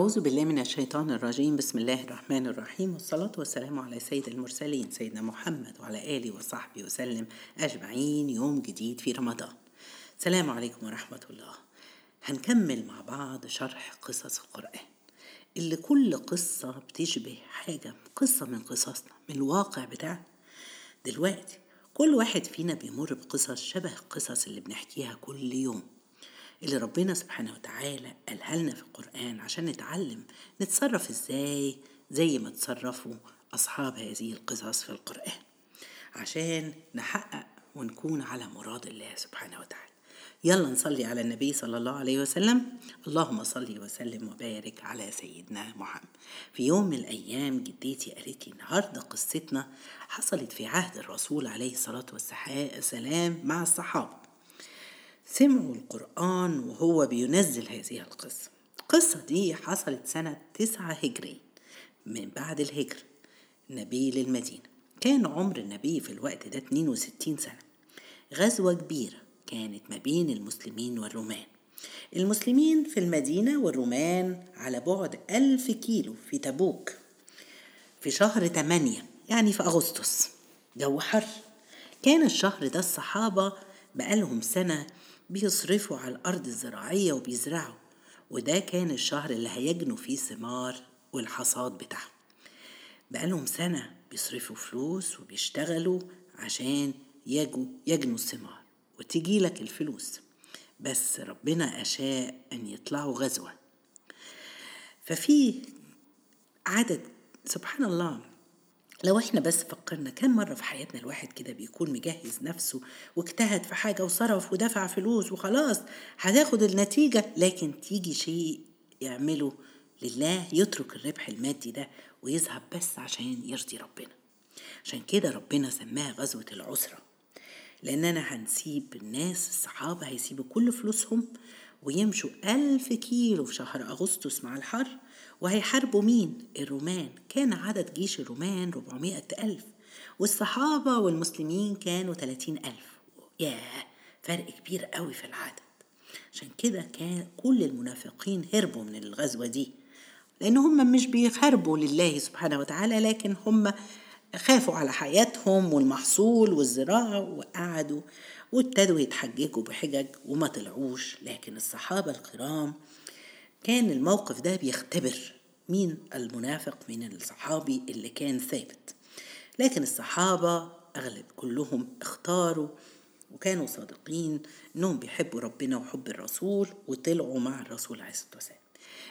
أعوذ بالله من الشيطان الرجيم. بسم الله الرحمن الرحيم. والصلاة والسلام على سيد المرسلين سيدنا محمد وعلى آله وصحبه وسلم أجمعين. يوم جديد في رمضان. السلام عليكم ورحمة الله. هنكمل مع بعض شرح قصص القرآن اللي كل قصة بتشبه حاجة قصة من قصصنا من الواقع بتاعنا. دلوقتي كل واحد فينا بيمر بقصص شبه القصص اللي بنحكيها كل يوم. اللي ربنا سبحانه وتعالى قالها لنا في القرآن عشان نتعلم نتصرف إزاي زي ما تصرفوا أصحاب هذه القصص في القرآن. عشان نحقق ونكون على مراد الله سبحانه وتعالى. يلا نصلي على النبي صلى الله عليه وسلم. اللهم صل وسلم وبارك على سيدنا محمد. في يوم من الأيام جدتي قالت لي النهاردة قصتنا حصلت في عهد الرسول عليه الصلاة والسلام مع الصحابة. سمعوا القرآن وهو بينزل هذه القصة. القصة دي حصلت سنة تسعة هجري من بعد الهجر النبي للمدينة. كان عمر النبي في الوقت ده 62 سنة. غزوة كبيرة كانت ما بين المسلمين والرومان. المسلمين في المدينة والرومان على بعد ألف كيلو في تبوك في شهر 8 يعني في أغسطس. جو حر. كان الشهر ده الصحابة بقالهم سنة بيصرفوا على الأرض الزراعية وبيزرعوا. وده كان الشهر اللي هيجنوا فيه ثمار والحصاد بتاعهم. بقالهم سنة بيصرفوا فلوس وبيشتغلوا عشان يجوا يجنوا الثمار وتجي لك الفلوس. بس ربنا أشاء أن يطلعوا غزوة. ففي عدد سبحان الله لو إحنا بس فكرنا كم مرة في حياتنا الواحد كده بيكون مجهز نفسه واجتهد في حاجة وصرف ودفع فلوس وخلاص هتاخد النتيجة. لكن تيجي شيء يعمله لله يترك الربح المادي ده ويذهب بس عشان يرضي ربنا. عشان كده ربنا سماها غزوة العسرة. لأننا هنسيب الناس الصحابة هيسيبوا كل فلوسهم ويمشوا ألف كيلو في شهر أغسطس مع الحر. وهيحاربوا مين؟ الرومان. كان عدد جيش الرومان 400 ألف. والصحابة والمسلمين كانوا 30 ألف. ياه فرق كبير قوي في العدد. عشان كده كان كل المنافقين هربوا من الغزوة دي. لأن هم مش بيحاربوا لله سبحانه وتعالى لكن هم خافوا على حياتهم والمحصول والزراعة وقعدوا وابتدوا يتحججوا بحجج وما طلعوش. لكن الصحابة الكرام كان الموقف ده بيختبر مين المنافق من الصحابي اللي كان ثابت. لكن الصحابة أغلب كلهم اختاروا وكانوا صادقين إنهم بيحبوا ربنا وحب الرسول وطلعوا مع الرسول عليه الصلاة والسلام.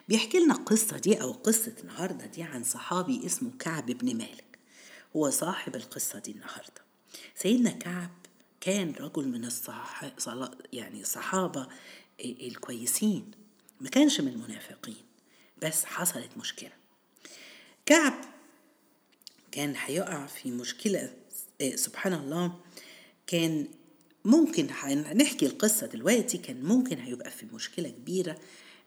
بيحكي لنا القصة دي أو قصة النهارده دي عن صحابي اسمه كعب بن مالك. هو صاحب القصة دي النهارده. سيدنا كعب كان رجل من الصح... يعني الصحابة الكويسين. ما كانش من المنافقين بس حصلت مشكلة. كعب كان هيقع في مشكلة سبحان الله كان ممكن هنحكي القصة دلوقتي كان ممكن هيبقى في مشكلة كبيرة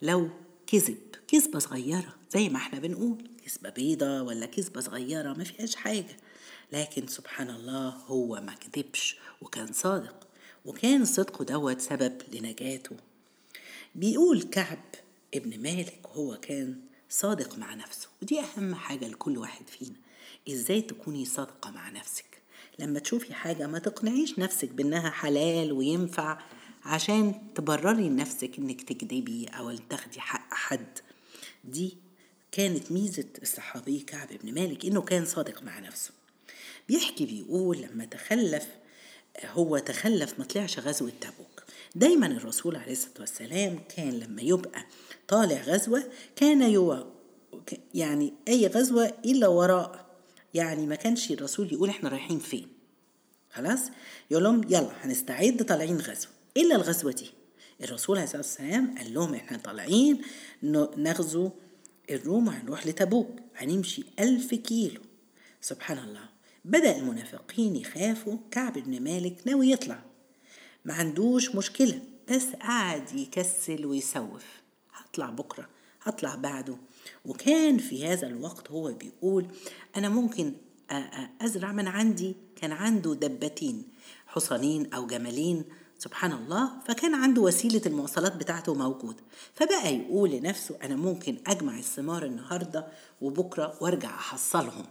لو كذب. كذبة صغيرة زي ما إحنا بنقول كذبة بيضة ولا كذبة صغيرة ما فيهاش حاجة. لكن سبحان الله هو ما كذبش وكان صادق وكان صدقه دوت سبب لنجاته. بيقول كعب ابن مالك وهو كان صادق مع نفسه ودي أهم حاجة لكل واحد فينا إزاي تكوني صادقة مع نفسك؟ لما تشوفي حاجة ما تقنعيش نفسك بأنها حلال وينفع عشان تبرري لنفسك إنك تكذبي أو تاخدي حق حد. دي كانت ميزة الصحابي كعب بن مالك إنه كان صادق مع نفسه. بيحكي بيقول لما تخلف هو تخلف ما طلعش غزوة تبوك. دايما الرسول عليه الصلاة والسلام كان لما يبقى طالع غزوة كان يو يعني أي غزوة إلا وراء يعني ما كانش الرسول يقول إحنا رايحين فين. خلاص؟ يقول لهم يلا هنستعد طالعين غزوة. إلا الغزوة دي. الرسول عليه الصلاة والسلام قال لهم إحنا طالعين نغزو الروم وهنروح لتبوك. هنمشي ألف كيلو. سبحان الله. بدأ المنافقين يخافوا كعب بن مالك ناوي يطلع. ما عندوش مشكلة بس قعد يكسل ويسوف. هطلع بكرة هطلع بعده. وكان في هذا الوقت هو بيقول أنا ممكن أزرع من عندي. كان عنده دبتين حصانين أو جملين سبحان الله فكان عنده وسيلة المواصلات بتاعته موجودة فبقى يقول لنفسه أنا ممكن أجمع الثمار النهاردة وبكرة وأرجع أحصلهم.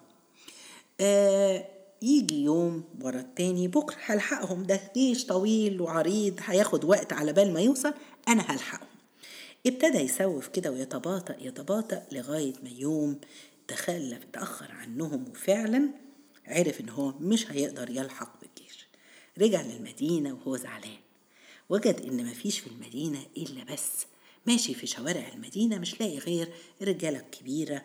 آه يجي يوم ورا التاني بكرة هلحقهم ده جيش طويل وعريض هياخد وقت على بال ما يوصل أنا هلحقهم. ابتدى يسوف كده ويتباطأ يتباطأ لغاية ما يوم تخلف تأخر عنهم وفعلا عرف إن هو مش هيقدر يلحق بالجيش. رجع للمدينة وهو زعلان. وجد إن مفيش في المدينة إلا بس. ماشي في شوارع المدينة مش لاقي غير الرجالة الكبيرة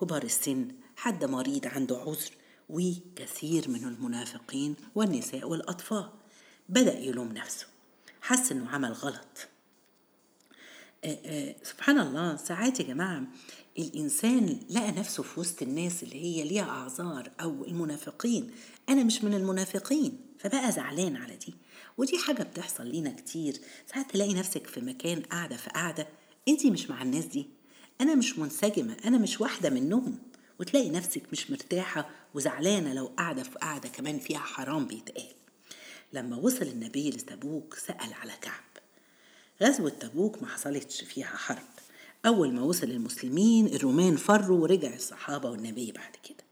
كبار السن حد مريض عنده عذر. وكثير من المنافقين والنساء والأطفال. بدأ يلوم نفسه. حس إنه عمل غلط. آه، آه، سبحان الله ساعات يا جماعة الإنسان لقى نفسه في وسط الناس اللي هي ليها أعذار أو المنافقين. أنا مش من المنافقين فبقى زعلان على دي. ودي حاجة بتحصل لينا كتير. ساعات تلاقي نفسك في مكان قاعدة في قاعدة. أنتي مش مع الناس دي. أنا مش منسجمة. أنا مش واحدة منهم. وتلاقي نفسك مش مرتاحة وزعلانة لو قاعدة في قاعدة كمان فيها حرام بيتقال. لما وصل النبي لتبوك سأل على كعب. غزوة تبوك ما حصلتش فيها حرب. أول ما وصل المسلمين الرومان فروا ورجع الصحابة والنبي بعد كده.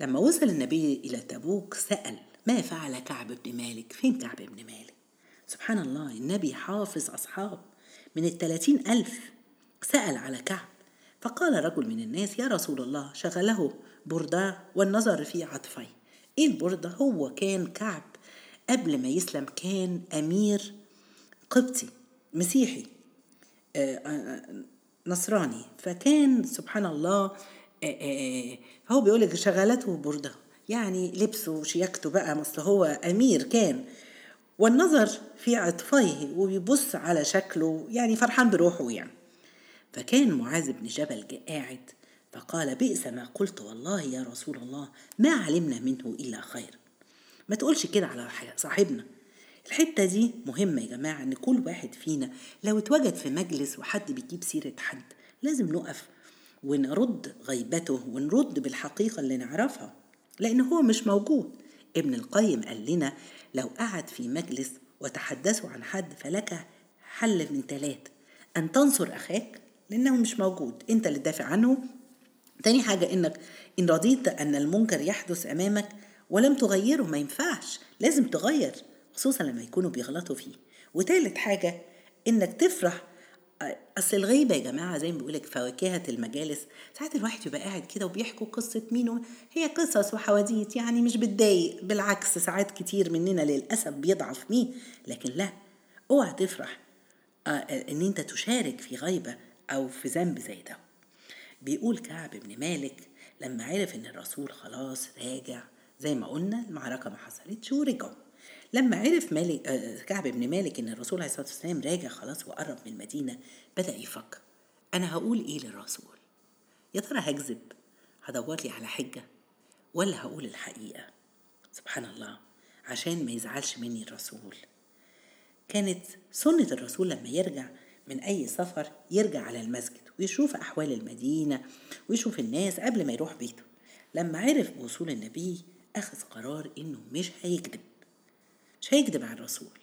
لما وصل النبي إلى تبوك سأل ما فعل كعب بن مالك؟ فين كعب بن مالك؟ سبحان الله النبي حافظ أصحاب. من الثلاثين ألف سأل على كعب. فقال رجل من الناس يا رسول الله شغله برداه والنظر في عطفيه إيه البردة؟ هو كان كعب. قبل ما يسلم كان أمير قبطي مسيحي آه، آه، نصراني. فكان سبحان الله آه، هو بيقول لك شغلته بردة. يعني لبسه وشياكته بقى أصل هو أمير كان. والنظر في عطفيه وبيبص على شكله يعني فرحان بروحه يعني. فكان معاذ بن جبل قاعد فقال بئس ما قلت والله يا رسول الله ما علمنا منه إلا خير. ما تقولش كده على صاحبنا. الحتة دي مهمة يا جماعة إن كل واحد فينا لو اتوجد في مجلس وحد بيجيب سيرة حد لازم نقف ونرد غيبته ونرد بالحقيقة اللي نعرفها لأن هو مش موجود. ابن القيم قال لنا لو قعد في مجلس وتحدثوا عن حد فلك حل من ثلاث أن تنصر أخاك لأنه مش موجود. أنت اللي تدافع عنه. تاني حاجة إنك إن رضيت أن المنكر يحدث أمامك ولم تغيره ما ينفعش. لازم تغير خصوصا لما يكونوا بيغلطوا فيه. وتالت حاجة إنك تفرح. أصل الغيبة يا جماعة زي ما بيقولك فواكهة المجالس. ساعات الواحد يبقى قاعد كده وبيحكوا قصة مين هي قصص وحواديت يعني مش بتضايق. بالعكس ساعات كتير مننا للأسف بيضعف مين؟ لكن لا اوعى تفرح. آه، إن أنت تشارك في غيبة. أو في ذنب زي ده. بيقول كعب بن مالك لما عرف إن الرسول خلاص راجع زي ما قلنا المعركة ما حصلتش ورجعوا. لما عرف مالك آه، كعب بن مالك إن الرسول عليه الصلاة والسلام راجع خلاص وقرب من المدينة بدأ يفكر. أنا هقول إيه للرسول؟ يا ترى هكذب؟ هدور لي على حجة ولا هقول الحقيقة؟ سبحان الله عشان ما يزعلش مني الرسول. كانت سنة الرسول لما يرجع من أي سفر يرجع على المسجد ويشوف أحوال المدينة ويشوف الناس قبل ما يروح بيته. لما عرف بوصول النبي أخذ قرار إنه مش هيكذب مش هيكذب على الرسول.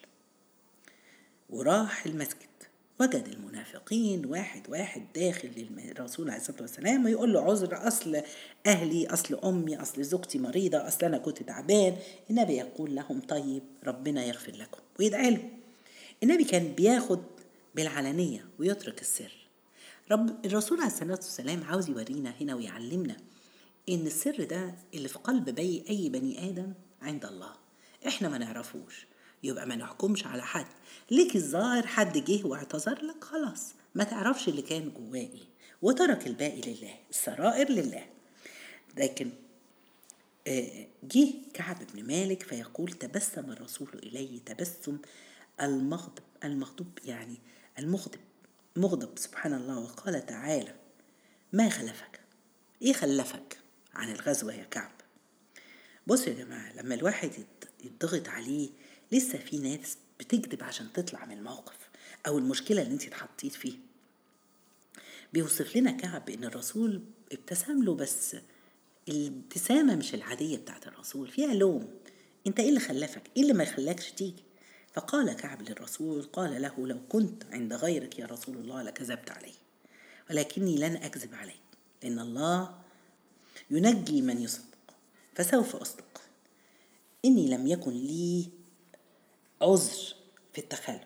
وراح المسجد. وجد المنافقين واحد واحد داخل للرسول عليه الصلاة والسلام ويقول له عذر أصل أهلي أصل أمي أصل زوجتي مريضة أصل أنا كنت تعبان. النبي يقول لهم طيب ربنا يغفر لكم. ويدعي لهم النبي كان بياخد بالعلانيه ويترك السر. رب الرسول عليه الصلاة والسلام عاوز يورينا هنا ويعلمنا إن السر ده اللي في قلب بي أي بني آدم عند الله. إحنا ما نعرفوش. يبقى ما نحكمش على حد. ليك الظاهر حد جه واعتذر لك خلاص. ما تعرفش اللي كان جواه. إيه وترك الباقي لله السرائر لله. لكن آه، جه كعب بن مالك فيقول تبسم الرسول إليه تبسم المغضب المغضوب يعني المغضب. مغضب سبحان الله. وقال تعالى ما خلفك؟ إيه خلفك؟ عن الغزوة يا كعب. بصوا يا جماعة لما الواحد يتضغط عليه لسه في ناس بتكذب عشان تطلع من الموقف أو المشكلة اللي أنت اتحطيت فيه بيوصف لنا كعب إن الرسول ابتسم له بس الابتسامة مش العادية بتاعت الرسول. فيها لوم. أنت إيه اللي خلفك؟ إيه اللي ما يخلكش تيجي؟ فقال كعب للرسول قال له لو كنت عند غيرك يا رسول الله لكذبت عليه ولكني لن أكذب عليك لأن الله ينجي من يصدق فسوف أصدق. إني لم يكن لي عذر في التخلف.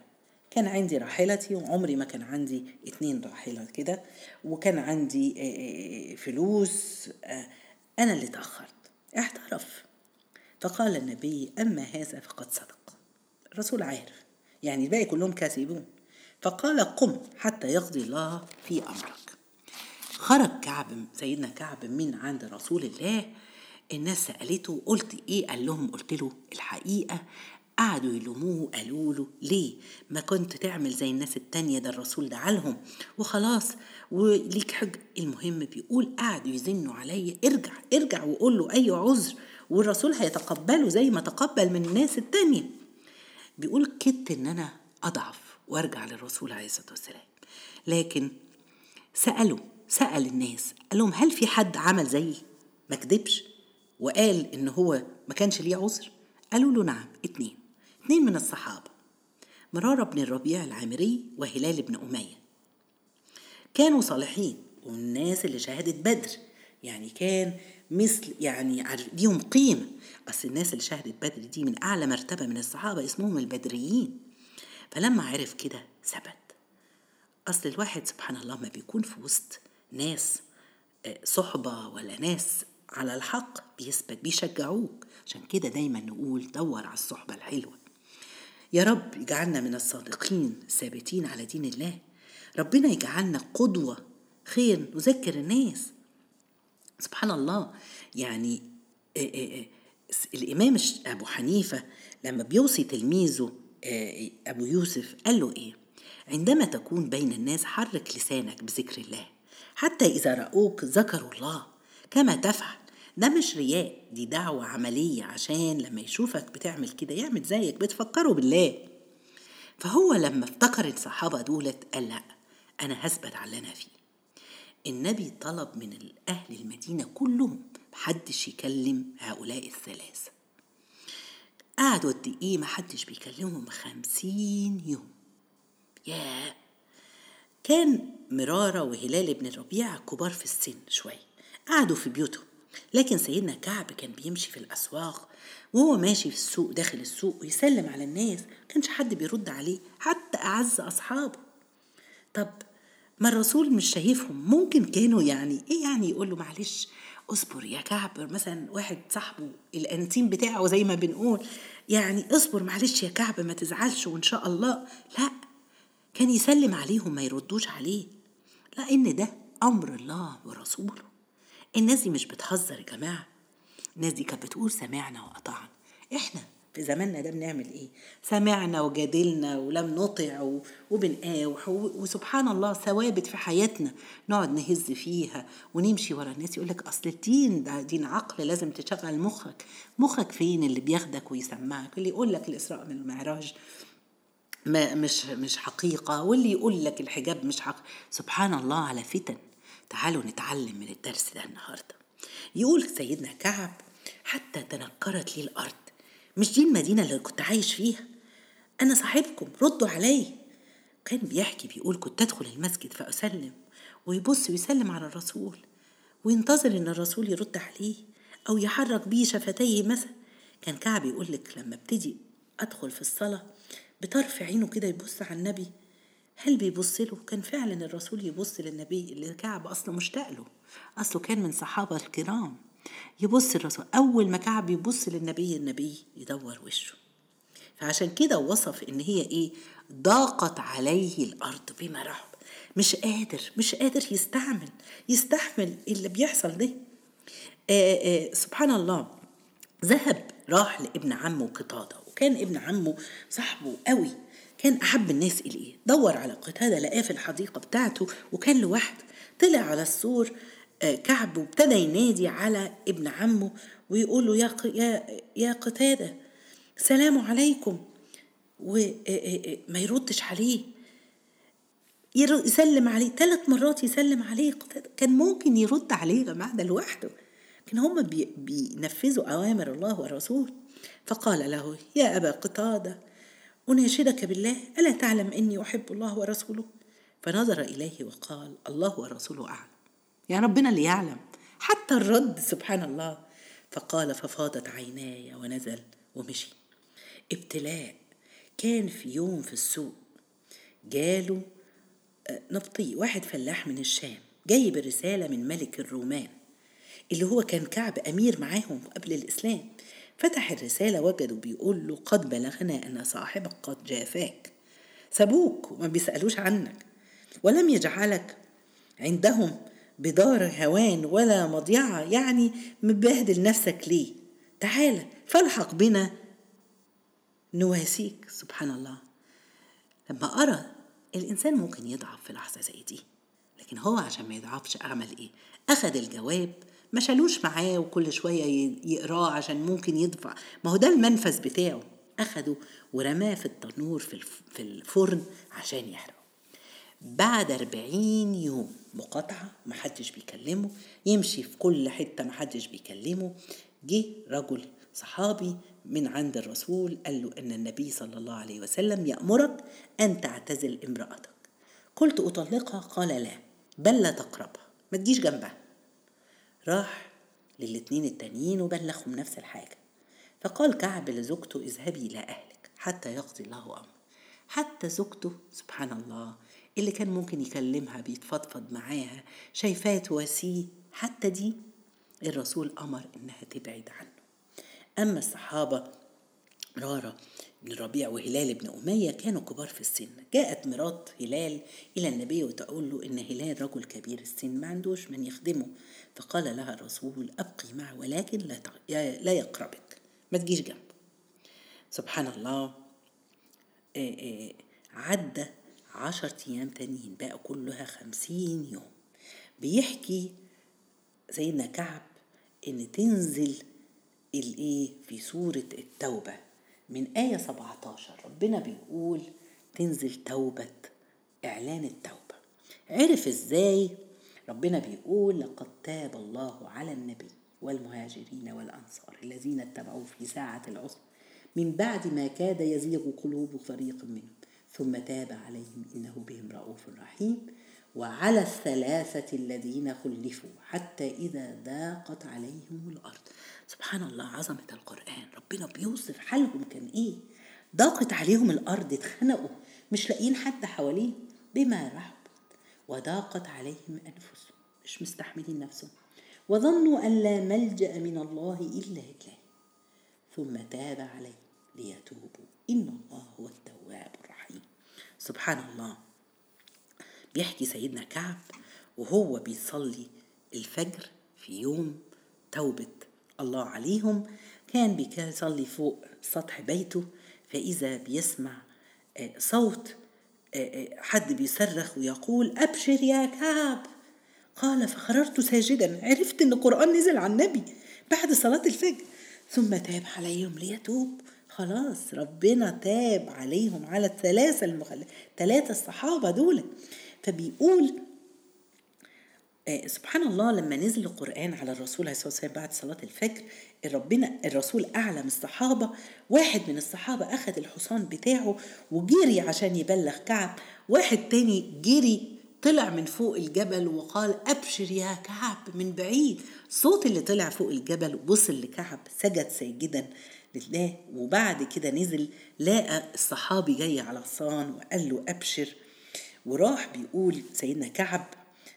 كان عندي راحلتي وعمري ما كان عندي اتنين راحلة كده وكان عندي فلوس أنا اللي تأخرت. اعترف فقال النبي أما هذا فقد صدق. الرسول عارف. يعني الباقي كلهم كاذبون. فقال قم حتى يقضي الله في أمرك. خرج كعب سيدنا كعب من عند رسول الله. الناس سألته قلت إيه؟ قال لهم قلت له الحقيقة قعدوا يلوموه قالوا له ليه؟ ما كنت تعمل زي الناس التانية ده الرسول دعالهم وخلاص وليك حج. المهم بيقول قعدوا يزنوا عليا. ارجع ارجع وقول له أي عذر. والرسول هيتقبله زي ما تقبل من الناس التانية. بيقول كدت إن أنا أضعف وأرجع للرسول عليه الصلاة والسلام. لكن سألوا سأل الناس قال لهم هل في حد عمل زيي؟ ما كدبش. وقال إن هو ما كانش ليه عذر. قالوا له نعم اتنين. اتنين من الصحابة مرارة بن الربيع العامري وهلال بن أمية. كانوا صالحين والناس اللي شهدت بدر. يعني كان مثل يعني ليهم قيمة أصل الناس اللي شهدت بدر دي من أعلى مرتبة من الصحابة اسمهم البدريين. فلما عرف كده ثبت. أصل الواحد سبحان الله ما بيكون في وسط ناس صحبة ولا ناس على الحق بيثبت بيشجعوك. عشان كده دايما نقول دور على الصحبة الحلوة. يا رب يجعلنا من الصادقين الثابتين على دين الله. ربنا يجعلنا قدوة خير نذكر الناس. سبحان الله. يعني الإمام أبو حنيفة لما بيوصي تلميذه أبو يوسف قال له إيه؟ عندما تكون بين الناس حرك لسانك بذكر الله. حتى إذا رأوك ذكروا الله كما تفعل. ده مش رياء دي دعوة عملية عشان لما يشوفك بتعمل كده يعمل زيك بتفكروا بالله. فهو لما افتكر الصحابة دولت قال لأ أنا هثبت على اللي أنا فيه. النبي طلب من أهل المدينة كلهم محدش يكلم هؤلاء الثلاثة. قعدوا قد إيه محدش بيكلمهم؟ خمسين يوم. ياه كان مرارة وهلال بن الربيع كبار في السن شوية. قعدوا في بيوتهم. لكن سيدنا كعب كان بيمشي في الأسواق وهو ماشي في السوق داخل السوق ويسلم على الناس. كانش حد بيرد عليه حتى أعز أصحابه. طب ما الرسول مش شايفهم. ممكن كانوا يعني إيه يعني يقول له معلش اصبر يا كعب مثلا واحد صاحبه الأنتيم بتاعه زي ما بنقول يعني اصبر معلش يا كعب ما تزعلش وإن شاء الله. لا كان يسلم عليهم ما يردوش عليه. لأن ده أمر الله ورسوله. الناس دي مش بتهزر يا جماعة. الناس دي كانت بتقول سمعنا وأطعنا. إحنا في زماننا ده بنعمل إيه؟ سمعنا وجادلنا ولم نطع وبنقاوح وسبحان الله ثوابت في حياتنا نقعد نهز فيها ونمشي ورا الناس يقول لك أصل الدين ده دين عقل لازم تشغل مخك. مخك فين اللي بياخدك ويسمعك؟ اللي يقول لك الإسراء من المعراج ما مش مش حقيقة. واللي يقول لك الحجاب مش حق. سبحان الله على فتن. تعالوا نتعلم من الدرس ده النهارده. يقول سيدنا كعب حتى تنكرت لي الأرض مش دي المدينة اللي كنت عايش فيها؟ أنا صاحبكم ردوا علي. كان بيحكي بيقول كنت أدخل المسجد فأسلم ويبص ويسلم على الرسول وينتظر إن الرسول يرد عليه أو يحرك بيه شفتيه مثلا. كان كعب يقول لك لما ابتدي أدخل في الصلاة بطرف عينه كده يبص على النبي. هل بيبص له؟ كان فعلا الرسول يبص للنبي اللي كعب أصله مشتاق له. أصله كان من صحابة الكرام. يبص الرسول أول ما كعب يبص للنبي النبي يدور وشه. فعشان كده وصف إن هي إيه؟ ضاقت عليه الأرض بما رحب. مش قادر مش قادر يستعمل يستحمل اللي بيحصل ده. آآ آآ سبحان الله. ذهب راح لابن عمه قتادة وكان ابن عمه صاحبه قوي. كان أحب الناس إليه. دور على قتادة لقاه في الحديقة بتاعته وكان لوحده. طلع على السور كعب وابتدى ينادي على ابن عمه ويقول له يا يا يا قتادة سلام عليكم. وما يردش عليه. يسلم عليه. ثلاث مرات يسلم عليه قتادة. كان ممكن يرد عليه يا جماعة ده لوحده. لكن هم بي بينفذوا أوامر الله والرسول. فقال له يا أبا قتادة أناشدك بالله ألا تعلم إني أحب الله ورسوله؟ فنظر إليه وقال الله ورسوله أعلم. يا ربنا اللي يعلم. حتى الرد سبحان الله فقال ففاضت عيناي ونزل ومشي. ابتلاء كان في يوم في السوق. جاله آه، نبطي واحد فلاح من الشام. جايب رسالة من ملك الرومان اللي هو كان كعب أمير معاهم قبل الإسلام. فتح الرسالة وجده بيقول له قد بلغنا أن صاحبك قد جافاك. سابوك وما بيسألوش عنك. ولم يجعلك عندهم بدار هوان ولا مضيعة يعني مبهدل نفسك ليه؟ تعال فالحق بنا نواسيك سبحان الله. لما أرى الإنسان ممكن يضعف في لحظة زي دي لكن هو عشان ما يضعفش أعمل إيه؟ أخذ الجواب ما شالوش معاه وكل شوية يقراه عشان ممكن يدفع. ما هو ده المنفذ بتاعه. أخده ورماه في التنور في الفرن عشان يحرقه بعد أربعين يوم مقاطعة محدش بيكلمه يمشي في كل حتة محدش بيكلمه. جه رجل صحابي من عند الرسول قال له أن النبي صلى الله عليه وسلم يأمرك أن تعتزل امرأتك. قلت أطلقها؟ قال لا بل لا تقربها ما تجيش جنبها. راح للاتنين التانيين وبلغهم نفس الحاجة. فقال كعب لزوجته اذهبي إلى أهلك حتى يقضي الله أمر. حتى زوجته سبحان الله اللي كان ممكن يكلمها بيتفضفض معاها شايفاه تواسيه. حتى دي الرسول أمر إنها تبعد عنه. أما الصحابة رارة بن الربيع وهلال بن أمية كانوا كبار في السن. جاءت مرات هلال إلى النبي وتقول له إن هلال رجل كبير السن ما عندوش من يخدمه. فقال لها الرسول أبقي معه ولكن لا لا يقربك ما تجيش جنبه. سبحان الله. عدى عشر أيام تانيين بقى كلها خمسين يوم. بيحكي سيدنا كعب إن تنزل الإيه؟ في سورة التوبة من آية 17 ربنا بيقول تنزل توبة إعلان التوبة. عرف إزاي؟ ربنا بيقول لقد تاب الله على النبي والمهاجرين والأنصار الذين اتبعوه في ساعة العسر. من بعد ما كاد يزيغ قلوب فريق منهم. ثم تاب عليهم إنه بهم رؤوف رحيم. وعلى الثلاثة الذين خلفوا حتى إذا ضاقت عليهم الأرض. سبحان الله عظمة القرآن. ربنا بيوصف حالهم كان إيه؟ ضاقت عليهم الأرض اتخنقوا. مش لاقيين حد حواليه بما رحبت وضاقت عليهم أنفسهم. مش مستحملين نفسهم. وظنوا أن لا ملجأ من الله إلا إليه ثم تاب عليهم ليتوبوا. إن الله هو الرحيم سبحان الله بيحكي سيدنا كعب وهو بيصلي الفجر في يوم توبة الله عليهم. كان بيصلي فوق سطح بيته فإذا بيسمع آه، صوت آه، آه، حد بيصرخ ويقول أبشر يا كعب. قال فخررت ساجدا عرفت إن القرآن نزل على النبي بعد صلاة الفجر. ثم تاب عليهم ليتوب. خلاص ربنا تاب عليهم على الثلاثة المخل... ثلاثة الصحابة دول. فبيقول آه، سبحان الله لما نزل القرآن على الرسول عليه الصلاة والسلام بعد صلاة الفجر ربنا الرسول أعلم الصحابة. واحد من الصحابة أخذ الحصان بتاعه وجري عشان يبلغ كعب. واحد تاني جري طلع من فوق الجبل وقال أبشر يا كعب من بعيد. صوت اللي طلع فوق الجبل وصل لكعب سجد ساجدا. لله وبعد كده نزل لقى الصحابي جاي على حصان وقال له أبشر. وراح بيقول سيدنا كعب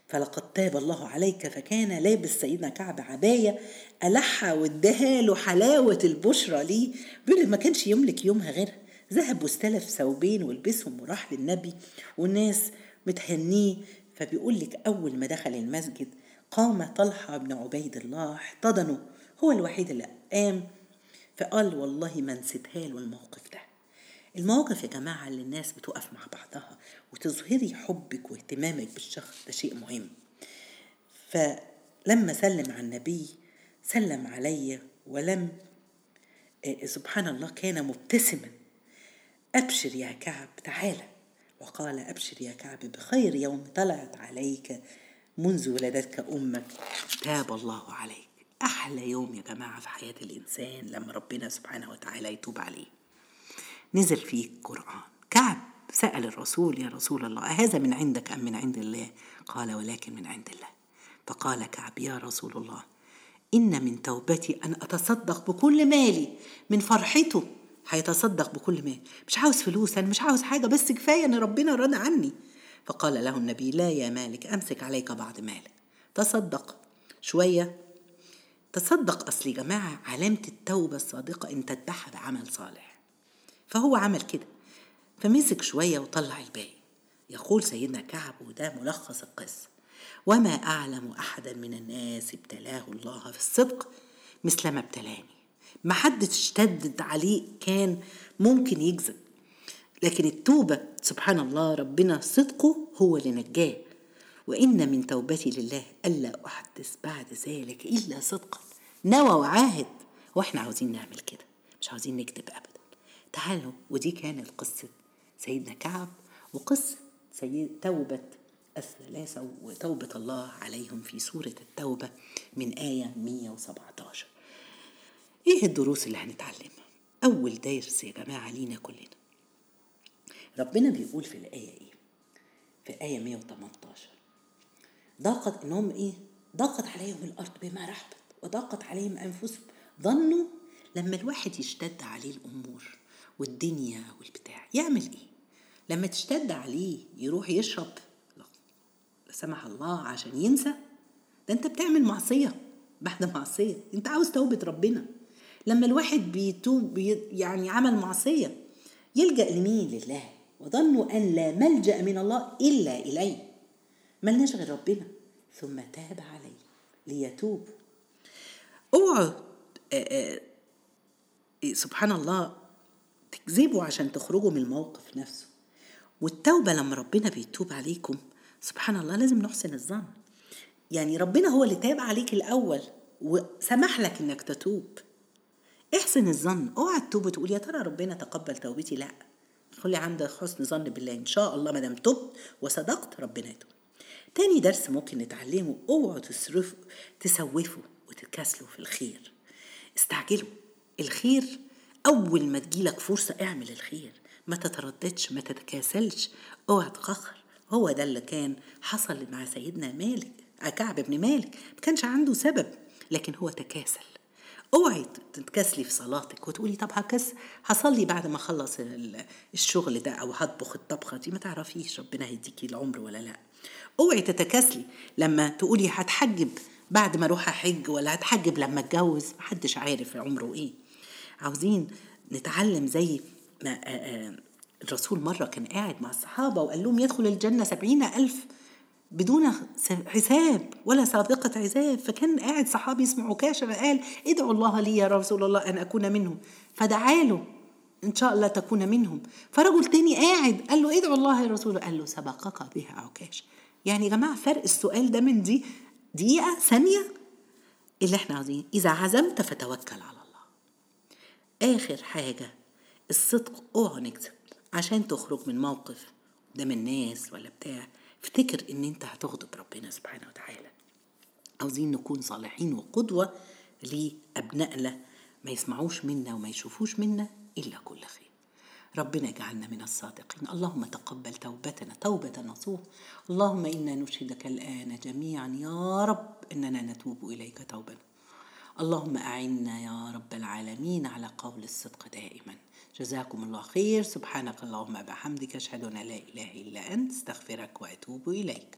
فلقد تاب الله عليك فكان لابس سيدنا كعب عباية ألحى واداها له حلاوة البشرى ليه؟ بيقول ما كانش يملك يومها غيرها. ذهب واستلف ثوبين ولبسهم وراح للنبي. والناس متهنيه. فبيقول لك أول ما دخل المسجد قام طلحة بن عبيد الله احتضنه. هو الوحيد اللي قام. فقال والله ما نسيتها له الموقف ده. المواقف يا جماعة اللي الناس بتقف مع بعضها وتظهري حبك واهتمامك بالشخص ده شيء مهم. فلما سلم على النبي سلم علي ولم آه، سبحان الله كان مبتسما. أبشر يا كعب تعالى وقال أبشر يا كعب بخير يوم طلعت عليك منذ ولدتك أمك. تاب الله عليك. أحلى يوم يا جماعة في حياة الإنسان لما ربنا سبحانه وتعالى يتوب عليه. نزل فيه القرآن. كعب سأل الرسول يا رسول الله أهذا من عندك أم من عند الله؟ قال ولكن من عند الله. فقال كعب يا رسول الله إن من توبتي أن أتصدق بكل مالي من فرحته هيتصدق بكل مال. مش عاوز فلوس أنا مش عاوز حاجة بس كفاية أن ربنا رضى عني. فقال له النبي لا يا مالك أمسك عليك بعض مالك. تصدق شوية تصدق أصل يا جماعة علامة التوبة الصادقة إن تتبعها بعمل صالح. فهو عمل كده فمسك شوية وطلع الباقي. يقول سيدنا كعب وده ملخص القصة. وما أعلم أحدا من الناس ابتلاه الله في الصدق مثل ما ابتلاني. ما حد اشتدد عليه كان ممكن يكذب لكن التوبة سبحان الله ربنا صدقه هو اللي نجاه. وإن من توبتي لله ألا أحدث بعد ذلك إلا صدقا. نوى وعاهد. وإحنا عاوزين نعمل كده مش عاوزين نكذب أبدا. تعالوا ودي كانت قصة سيدنا كعب وقصة سيد توبة الثلاثة وتوبة الله عليهم في سورة التوبة من آية 117 إيه الدروس اللي هنتعلمها؟ أول درس يا جماعة لينا كلنا. ربنا بيقول في الآية إيه؟ في آية 118 ضاقت إنهم إيه؟ ضاقت عليهم الأرض بما رحبت وضاقت عليهم أنفسهم. ظنوا لما الواحد يشتد عليه الأمور والدنيا والبتاع يعمل إيه؟ لما تشتد عليه يروح يشرب لا سمح الله عشان ينسى ده أنت بتعمل معصية بعد معصية أنت عاوز توبة ربنا. لما الواحد بيتوب يعني عمل معصية يلجأ لمين؟ لله. وظنوا أن لا ملجأ من الله إلا إليه. ملناش غير ربنا. ثم تاب عليه ليتوب. اوعوا سبحان الله تكذبوا عشان تخرجوا من الموقف نفسه. والتوبة لما ربنا بيتوب عليكم سبحان الله لازم نحسن الظن. يعني ربنا هو اللي تاب عليك الأول وسمح لك إنك تتوب. احسن الظن. اوعى تتوب وتقول يا ترى ربنا تقبل توبتي؟ لا. خلي عندك حسن ظن بالله. إن شاء الله ما دام تبت وصدقت ربنا يتوب. تاني درس ممكن نتعلمه اوعوا تصرفوا تسوفوا وتتكاسلوا في الخير. استعجلوا. الخير أول ما تجيلك فرصة اعمل الخير. ما تترددش ما تتكاسلش. اوعى تخخر. هو ده اللي كان حصل مع سيدنا مالك كعب بن مالك. ما كانش عنده سبب لكن هو تكاسل. اوعي تتكاسلي في صلاتك وتقولي طب هكس هصلي بعد ما اخلص الشغل ده أو هطبخ الطبخة دي. ما تعرفيش ربنا هيديكي العمر ولا لا. اوعي تتكاسلي لما تقولي هتحجب بعد ما أروح احج ولا هتحجب لما اتجوز؟ محدش عارف عمره إيه. عاوزين نتعلم زي ما الرسول مرة كان قاعد مع الصحابة وقال لهم يدخل الجنة سبعين ألف بدون حساب ولا سابقة عذاب فكان قاعد صحابي اسمه عكاشة قال ادعوا الله لي يا رسول الله أن أكون منهم. فدعا له إن شاء الله تكون منهم. فرجل تاني قاعد قال له ادعوا الله يا رسول الله. قال له سبقك بها. عكاشة يعني يا جماعة فرق السؤال ده من دي دقيقة ثانية. اللي إحنا عاوزين. إذا عزمت فتوكل على الله. آخر حاجة الصدق أوعى نكذب. عشان تخرج من موقف قدام الناس ولا بتاع. افتكر إن أنت هتغضب ربنا سبحانه وتعالى. عاوزين نكون صالحين وقدوة لأبنائنا. ما يسمعوش منا وما يشوفوش منا. إلا كل خير. ربنا يجعلنا من الصادقين. اللهم تقبل توبتنا توبة نصوح. اللهم إنا نشهدك الآن جميعا. يا رب إننا نتوب إليك توبة اللهم أعنا يا رب العالمين على قول الصدق دائما. جزاكم الله خير. سبحانك اللهم بحمدك أشهد أن لا إله إلا أنت. استغفرك وأتوب إليك.